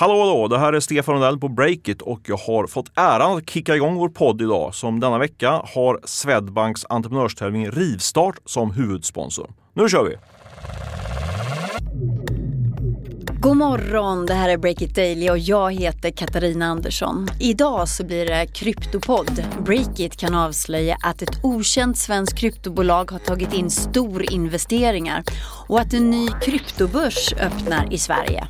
Hallå hallå, det här är Stefan Rundell på Breakit och jag har fått äran att kicka igång vår podd idag som denna vecka har Swedbanks entreprenörstävling Rivstart som huvudsponsor. Nu kör vi! God morgon, det här är Breakit Daily och jag heter Katarina Andersson. Idag så blir det kryptopodd. Breakit kan avslöja att ett okänt svenskt kryptobolag har tagit in storinvesteringar och att en ny kryptobörs öppnar i Sverige.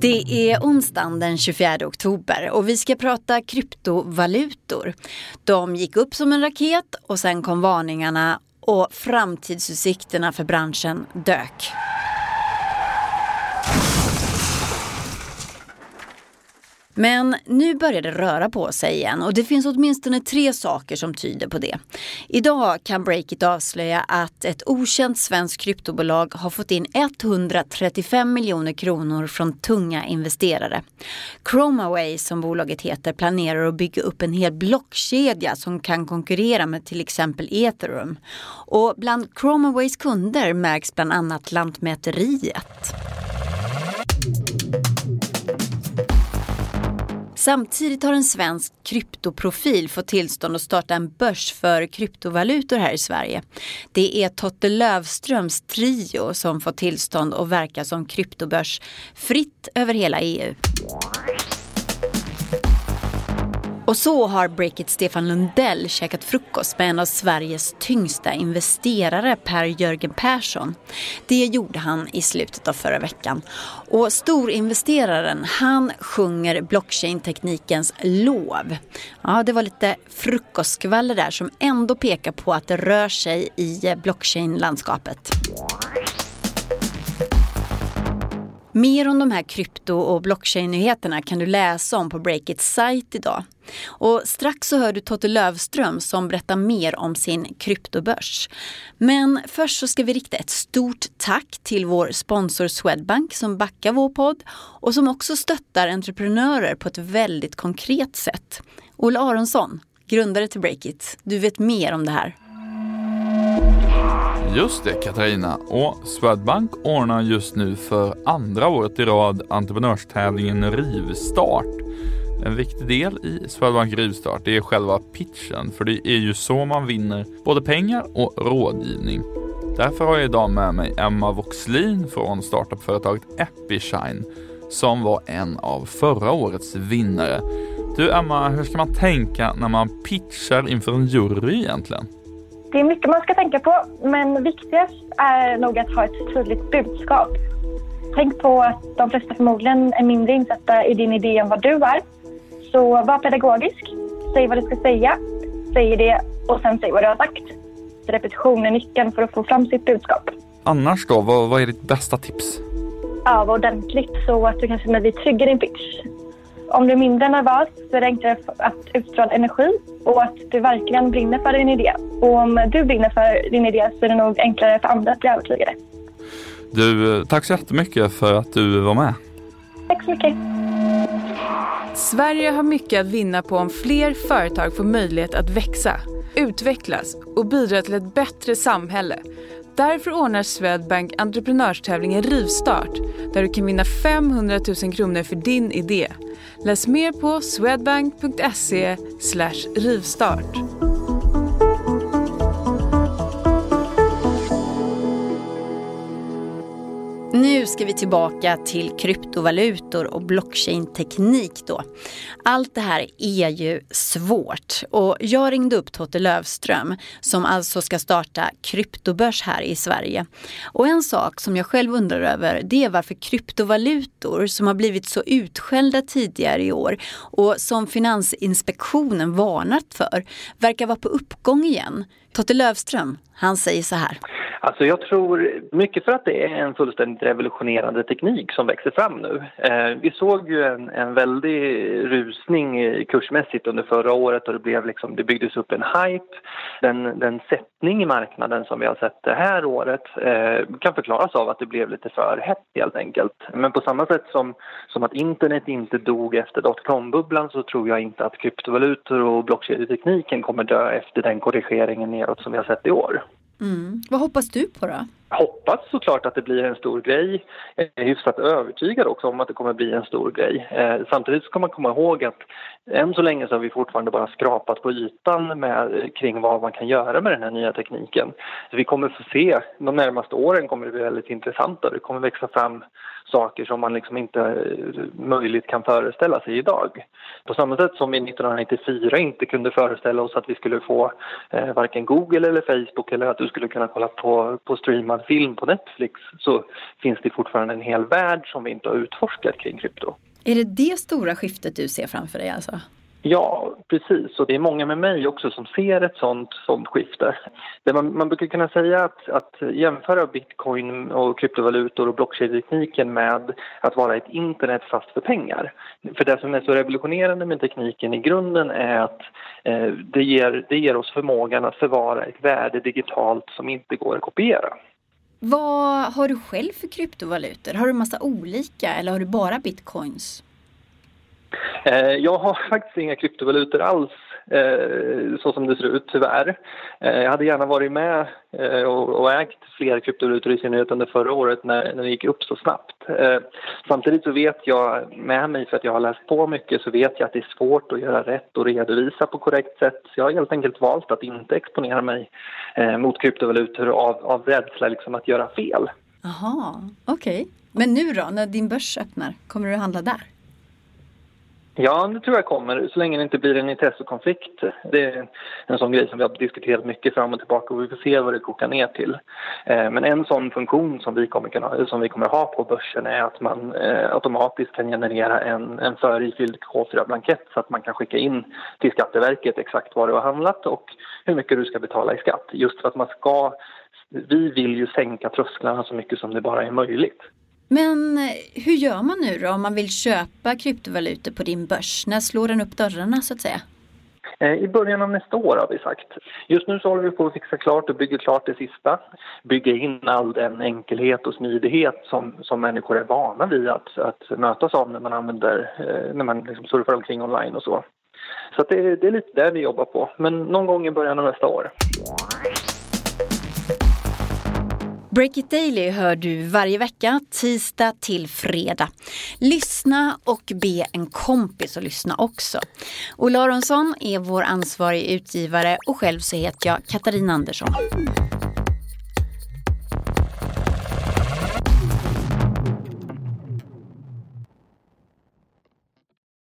Det är onsdagen den 24 oktober och vi ska prata kryptovalutor. De gick upp som en raket och sen kom varningarna och framtidsutsikterna för branschen dök. Men nu börjar det röra på sig igen och det finns åtminstone tre saker som tyder på det. Idag kan Breakit avslöja att ett okänt svenskt kryptobolag har fått in 135 miljoner kronor från tunga investerare. Chromaway som bolaget heter planerar att bygga upp en hel blockkedja som kan konkurrera med till exempel Ethereum. Och bland Chromaways kunder märks bland annat Lantmäteriet. Samtidigt har en svensk kryptoprofil fått tillstånd att starta en börs för kryptovalutor här i Sverige. Det är Totte Lövströms Trio som fått tillstånd att verka som kryptobörs fritt över hela EU. Och så har Breakit Stefan Lundell käkat frukost med en av Sveriges tyngsta investerare, Per-Jörgen Persson. Det gjorde han i slutet av förra veckan. Och storinvesteraren, han sjunger blockchain-teknikens lov. Ja, det var lite frukostskvaller där som ändå pekar på att det rör sig i blockchain-landskapet. Mer om de här krypto och blockchain-nyheterna kan du läsa om på Breakits sajt idag. Och strax så hör du Totte Lövström som berättar mer om sin kryptobörs. Men först så ska vi rikta ett stort tack till vår sponsor Swedbank som backar vår podd och som också stöttar entreprenörer på ett väldigt konkret sätt. Olle Aronsson, grundare till Breakit, du vet mer om det här. Just det Katarina och Swedbank ordnar just nu för andra året i rad entreprenörstävlingen Rivstart. En viktig del i Swedbank Rivstart är själva pitchen för det är ju så man vinner både pengar och rådgivning. Därför har jag idag med mig Emma Voxlin från startupföretaget Epishine som var en av förra årets vinnare. Du Emma, hur ska man tänka när man pitchar inför en jury egentligen? Det är mycket man ska tänka på, men viktigast är nog att ha ett tydligt budskap. Tänk på att de flesta förmodligen är mindre insatta i din idé än vad du är. Så var pedagogisk, säg vad du ska säga, säg det och sen säg vad du har sagt. Så repetition är nyckeln för att få fram sitt budskap. Annars då, vad, vad är ditt bästa tips? Öva ordentligt så att du kan känna dig trygg i din pitch. Om du är mindre nervös så är det enklare att utstråla energi och att du verkligen brinner för din idé. Och om du brinner för din idé så är det nog enklare för andra att bli övertygade. Du, tack så jättemycket för att du var med. Tack så mycket. Sverige har mycket att vinna på om fler företag får möjlighet att växa, utvecklas och bidra till ett bättre samhälle. Därför ordnar Swedbank entreprenörstävlingen Rivstart där du kan vinna 500 000 kronor för din idé. Läs mer på swedbank.se rivstart. Ska vi tillbaka till kryptovalutor och blockchain-teknik då. Allt det här är ju svårt och jag ringde upp Totte Lövström som alltså ska starta kryptobörs här i Sverige. Och en sak som jag själv undrar över det är varför kryptovalutor som har blivit så utskällda tidigare i år och som Finansinspektionen varnat för verkar vara på uppgång igen. Totte Lövström, han säger så här. Alltså jag tror mycket för att det är en fullständigt revolutionerande teknik som växer fram nu. Eh, vi såg ju en, en väldig rusning kursmässigt under förra året och det, blev liksom, det byggdes upp en hype. Den, den sättning i marknaden som vi har sett det här året eh, kan förklaras av att det blev lite för hett helt enkelt. Men på samma sätt som, som att internet inte dog efter dotcom-bubblan så tror jag inte att kryptovalutor och blockkedjetekniken kommer dö efter den korrigeringen neråt som vi har sett i år. Mm. Vad hoppas du på då? Hoppas såklart att det blir en stor grej. Jag är hyfsat övertygad också om att det kommer bli en stor grej. Eh, samtidigt ska man komma ihåg att än så länge så har vi fortfarande bara skrapat på ytan med, kring vad man kan göra med den här nya tekniken. Så vi kommer få se, de närmaste åren kommer det bli väldigt intressant. Det kommer växa fram saker som man liksom inte eh, möjligt kan föreställa sig idag. På samma sätt som vi 1994 inte kunde föreställa oss att vi skulle få eh, varken Google eller Facebook eller att du skulle kunna kolla på, på streamad film på Netflix så finns det fortfarande en hel värld som vi inte har utforskat kring krypto. Är det det stora skiftet du ser framför dig alltså? Ja, precis. Och det är många med mig också som ser ett sånt, sånt skifte. Man, man brukar kunna säga att, att jämföra bitcoin och kryptovalutor och blockchain-tekniken med att vara ett internet fast för pengar. För det som är så revolutionerande med tekniken i grunden är att eh, det, ger, det ger oss förmågan att förvara ett värde digitalt som inte går att kopiera. Vad har du själv för kryptovalutor? Har du massa olika eller har du bara bitcoins? Eh, jag har faktiskt inga kryptovalutor alls Eh, så som det ser ut tyvärr. Eh, jag hade gärna varit med eh, och ägt fler kryptovalutor i synnerhet under förra året när, det gick upp så snabbt. Samtidigt så vet jag med mig för att jag har läst på mycket så vet jag att det är svårt att göra rätt och redovisa på korrekt sätt. Så jag har helt enkelt valt att inte exponera mig mot kryptovalutor av, av rädsla liksom att göra fel. Jaha, okej. Okay. Men nu då, när din börs öppnar, kommer du att handla där? Ja, det tror jag kommer, så länge det inte blir en intressekonflikt. Det är en sån grej som vi har diskuterat mycket fram och tillbaka och vi får se vad det kokar ner till. Eh, men en sån funktion som vi kommer, kunna, som vi kommer ha på börsen är att man eh, automatiskt kan generera en, en förifylld K4-blankett så att man kan skicka in till Skatteverket exakt vad du har handlat och hur mycket du ska betala i skatt. Just för att man ska vi vill ju sänka trösklarna så mycket som det bara är möjligt. Men eh, hur gör man nu då om man vill köpa kryptovalutor på din börs? När slår den upp dörrarna så att säga? Eh, I början av nästa år har vi sagt. Just nu så håller vi på att fixa klart och bygga klart det sista. Bygga in all den enkelhet och smidighet som, som människor är vana vid att, att mötas av när man använder, eh, när man liksom surfar omkring online och så. Så det, det är lite det vi jobbar på, men någon gång i början av nästa år. Break It Daily hör du varje vecka, tisdag till fredag. Lyssna och be en kompis att lyssna också. Ola Aronsson är vår ansvarig utgivare och själv så heter jag Katarina Andersson.